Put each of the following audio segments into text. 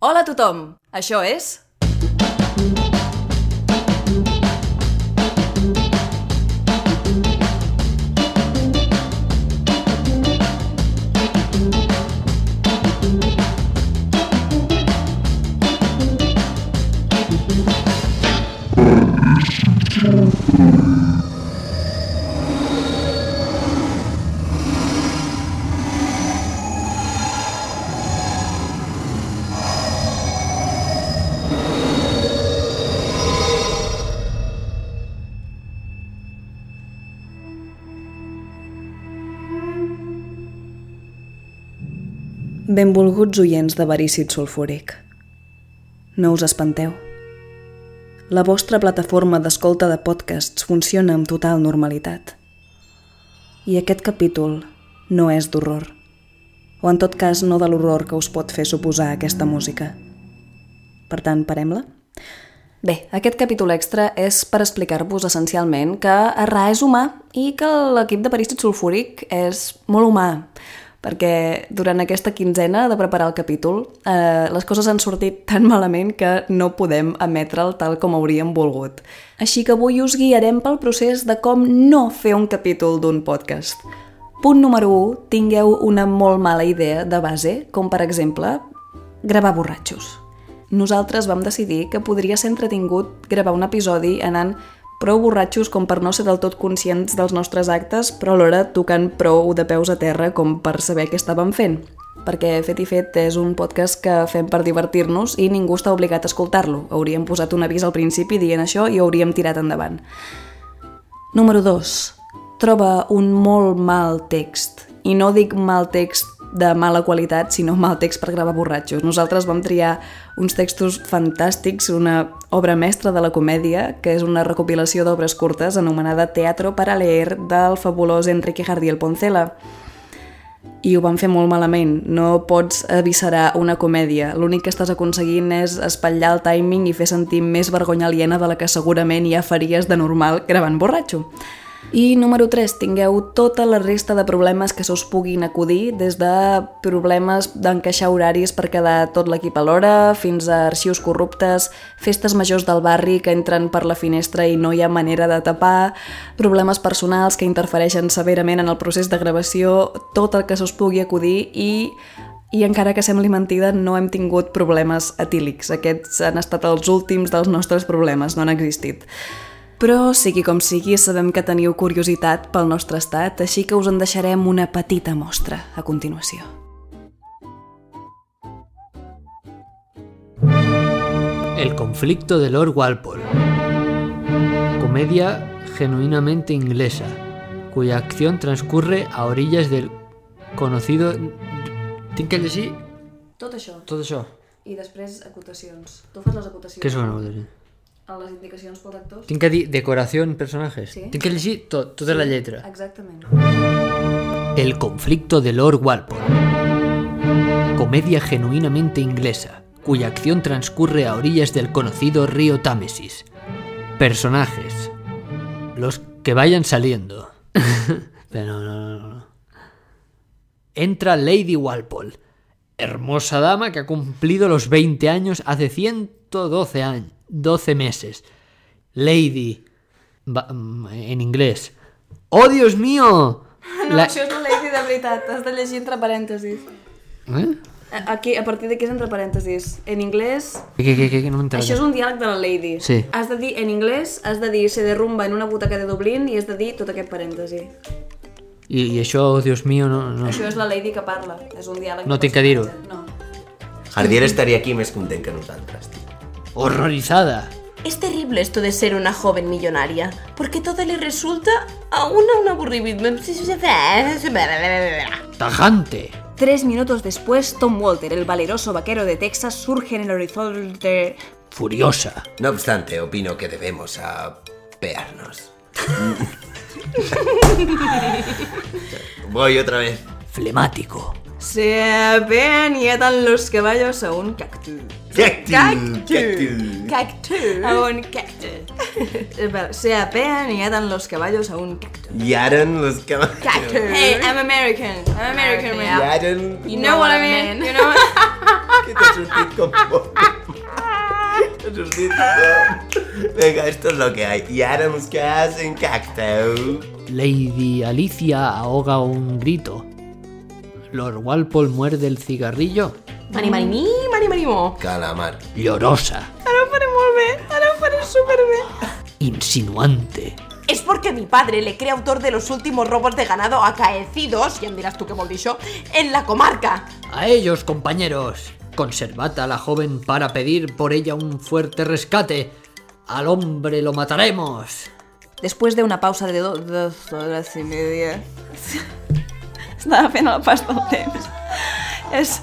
Hola a tothom! Això és... Benvolguts oients de verícid sulfúric. No us espanteu. La vostra plataforma d'escolta de podcasts funciona amb total normalitat. I aquest capítol no és d'horror. O en tot cas no de l'horror que us pot fer suposar aquesta música. Per tant, parem-la? Bé, aquest capítol extra és per explicar-vos essencialment que Arra és humà i que l'equip de perícid sulfúric és molt humà perquè durant aquesta quinzena de preparar el capítol eh, les coses han sortit tan malament que no podem emetre'l tal com hauríem volgut. Així que avui us guiarem pel procés de com no fer un capítol d'un podcast. Punt número 1. Tingueu una molt mala idea de base, com per exemple gravar borratxos. Nosaltres vam decidir que podria ser entretingut gravar un episodi anant prou borratxos com per no ser del tot conscients dels nostres actes, però alhora tocant prou de peus a terra com per saber què estàvem fent. Perquè Fet i Fet és un podcast que fem per divertir-nos i ningú està obligat a escoltar-lo. Hauríem posat un avís al principi dient això i hauríem tirat endavant. Número 2. Troba un molt mal text. I no dic mal text de mala qualitat, sinó mal text per gravar borratxos. Nosaltres vam triar uns textos fantàstics, una obra mestra de la comèdia, que és una recopilació d'obres curtes anomenada Teatro para leer del fabulós Enrique Jardiel Poncela. I ho van fer molt malament. No pots avisserar una comèdia. L'únic que estàs aconseguint és espatllar el timing i fer sentir més vergonya aliena de la que segurament ja faries de normal gravant borratxo. I número 3, tingueu tota la resta de problemes que se us puguin acudir, des de problemes d'encaixar horaris per quedar tot l'equip a l'hora, fins a arxius corruptes, festes majors del barri que entren per la finestra i no hi ha manera de tapar, problemes personals que interfereixen severament en el procés de gravació, tot el que se us pugui acudir i i encara que sembli mentida, no hem tingut problemes etílics. Aquests han estat els últims dels nostres problemes, no han existit. Però, sigui com sigui, sabem que teniu curiositat pel nostre estat, així que us en deixarem una petita mostra a continuació. El conflicto de Lord Walpole. Comedia genuinamente inglesa, cuya acción transcurre a orillas del conocido... Tinc que llegir Tot això. tot això. I després acotacions. Tu fas les acotacions. Què són acotacions? A les indicacions pels actors? Tinc que dir decoració en personatges. Sí. Tinc que llegir tot, tota la lletra. Exactament. El conflicto de Lord Walpole. Comedia genuinamente inglesa, cuya acción transcurre a orillas del conocido río Támesis. Personajes. Los que vayan saliendo. Pero no, no, no, no. Entra Lady Walpole, hermosa dama que ha cumplido los 20 años hace 112 años, 12 meses. Lady, mm, en inglés. ¡Oh, Dios mío! No, La- això és la Lady de veritat. Has de llegir entre parèntesis. ¿Eh? Aquí, a partir d'aquí és entre parèntesis. En anglès... ¿Qué, qué, qué, qué? No me entero. Això és un diàleg de la Lady. Sí. Has de dir, en anglès, has de dir se derrumba en una butaca de Dublín i has de dir tot aquest parèntesi. I, I això, oh, Dios mío, no... no. Això és la Lady que parla. És un diàleg No tinc que dir-ho. No. Jardiel estaria aquí més content que nosaltres, tio. Horrorizada. Es terrible esto de ser una joven millonaria, porque todo le resulta a una un aburrimiento. Tajante. Tres minutos después, Tom Walter, el valeroso vaquero de Texas, surge en el horizonte... Furiosa. No obstante, opino que debemos apearnos. Voy otra vez. Flemático. Se apean los caballos a un cactus. Cactus, Cactus. Cactus. A un cactus. Se apean los caballos a un cactus. En los caballos... Cactus. Hey, I'm American. I'm American, I man. You know what I mean? You know. T'ha sortit com... Venga, esto es lo que hay. Y ahora nos quedas en cactus. Lady Alicia ahoga un grito. Lord Walpole muerde el cigarrillo. Mani, mani, mi, mani, mani, mo. Calamar. Llorosa. Ara ho faré molt bé. Ara ho faré superbé. Insinuante. Es porque mi padre le cree autor de los últimos robos de ganado acaecidos, ya dirás tú qué això, en la comarca. A ellos, compañeros. Conservad a la joven para pedir por ella un fuerte rescate. Al hombre lo mataremos. Después de una pausa de do- dos horas y media... Estava fent el pas del temps. És,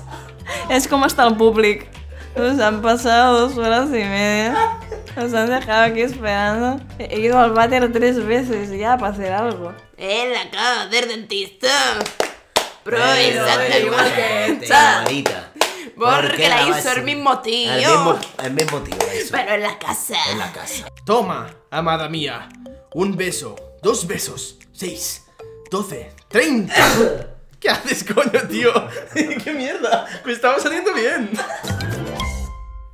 és com està el públic. Nos han pasado dos horas y media. Nos han dejado aquí esperando. He ido al váter tres veces ya para hacer algo. Él acaba de hacer dentista. Pro Igualita. Porque la hizo el mismo tío. El mismo, el mismo tío la hizo. Pero en la casa. En la casa. Toma, amada mía. Un beso, dos besos, seis, doce, treinta. ¿Qué haces, coño, tío? ¿Qué mierda? Me estaba saliendo bien.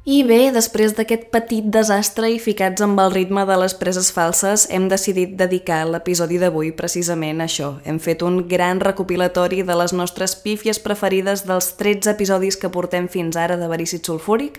I bé, després d'aquest petit desastre i ficats amb el ritme de les preses falses, hem decidit dedicar l'episodi d'avui precisament a això. Hem fet un gran recopilatori de les nostres pífies preferides dels 13 episodis que portem fins ara de Verícid Sulfúric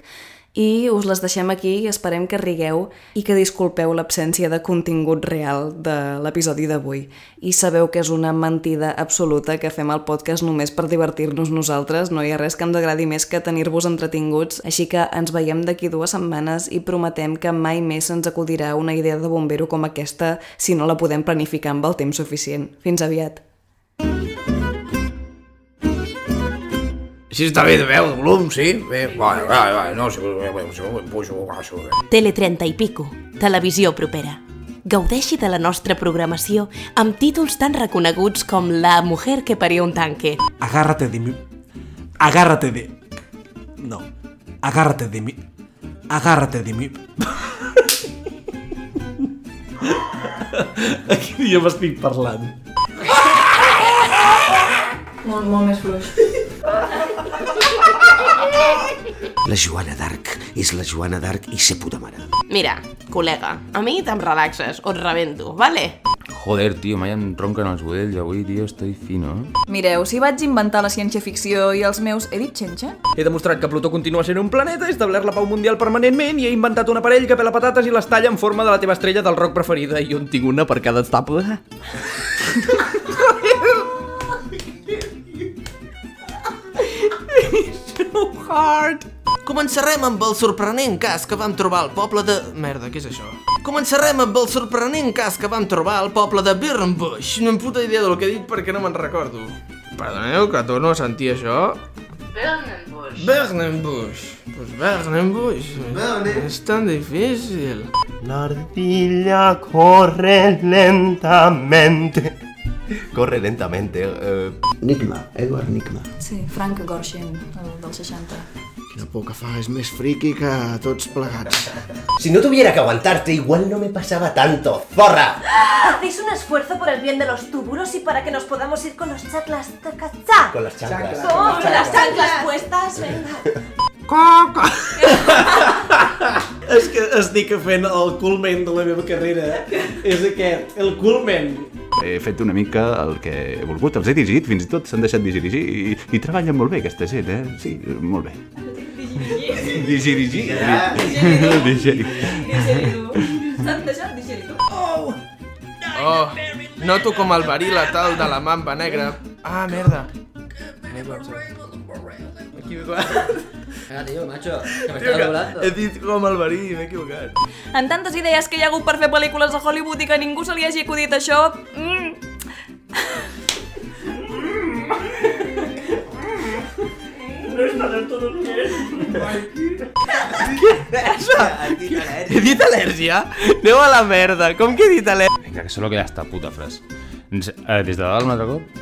i us les deixem aquí i esperem que rigueu i que disculpeu l'absència de contingut real de l'episodi d'avui. I sabeu que és una mentida absoluta que fem el podcast només per divertir-nos nosaltres, no hi ha res que ens agradi més que tenir-vos entretinguts, així que ens veiem d'aquí dues setmanes i prometem que mai més se'ns acudirà una idea de bombero com aquesta si no la podem planificar amb el temps suficient. Fins aviat. Sí, està bé de veu, de volum, sí. Bé, va, va, va, no, si vols, bé, si vols, pujo, baixo, bé. Tele 30 i pico. Televisió propera. Gaudeixi de la nostra programació amb títols tan reconeguts com La mujer que parió un tanque, Agárrate de mi. Agárrate de. No. Agárrate de mi. Agárrate de mi. A quin idioma estic parlant? Molt, molt més fluix. La Joana d'Arc és la Joana d'Arc i sé puta mare. Mira, col·lega, a mi te'm relaxes o et rebento, vale? Joder, tio, mai em ronquen els budells. Avui, tio, estoy fino. eh? Mireu, si vaig inventar la ciència-ficció i els meus... He dit xenxa? He demostrat que Plutó continua sent un planeta, he establert la pau mundial permanentment i he inventat un aparell que pela patates i les talla en forma de la teva estrella del rock preferida i on tinc una per cada estable. Hard. Començarem amb el sorprenent cas que vam trobar al poble de... Merda, què és això? Començarem amb el sorprenent cas que vam trobar al poble de Birnbush. No em puta idea del que he dit perquè no me'n recordo. Perdoneu que torno a sentir això. Bernenbush. Bernenbush. Pues Bernenbush. És tan difícil. La ardilla corre lentamente. Corre lentamente. Eh, Nigma, Edward Nigma. Sí, Frank Gorshin, el del 60. Quina por que fa, és més friqui que tots plegats. Si no tuviera que aguantarte, igual no me pasaba tanto. ¡Zorra! Hacéis un esfuerzo por el bien de los túbulos y para que nos podamos ir con los chaclas tacachá. Con las chanclas. Con las chanclas puestas, venga. És que estic fent el culmen de la meva carrera. És aquest, el culmen. He fet una mica el que he volgut, els he dirigit, fins i tot s'han deixat dirigir i, i treballen molt bé aquesta gent, eh? Sí, molt bé. Dirigir. Dirigir. Oh, noto com el verí letal de la mamba negra. Ah, merda. M'he equivocat. Ah, tío, macho, que me Tio, está que doblando. he dit com el verí i m'he equivocat. En tantes idees que hi ha hagut per fer pel·lícules a Hollywood i que ningú se li hagi acudit això... Mm. He dit al·lèrgia? Aneu a la merda. Com que he dit al·lèrgia? Vinga, que solo queda esta puta frase. Eh, Des de dalt un altre cop?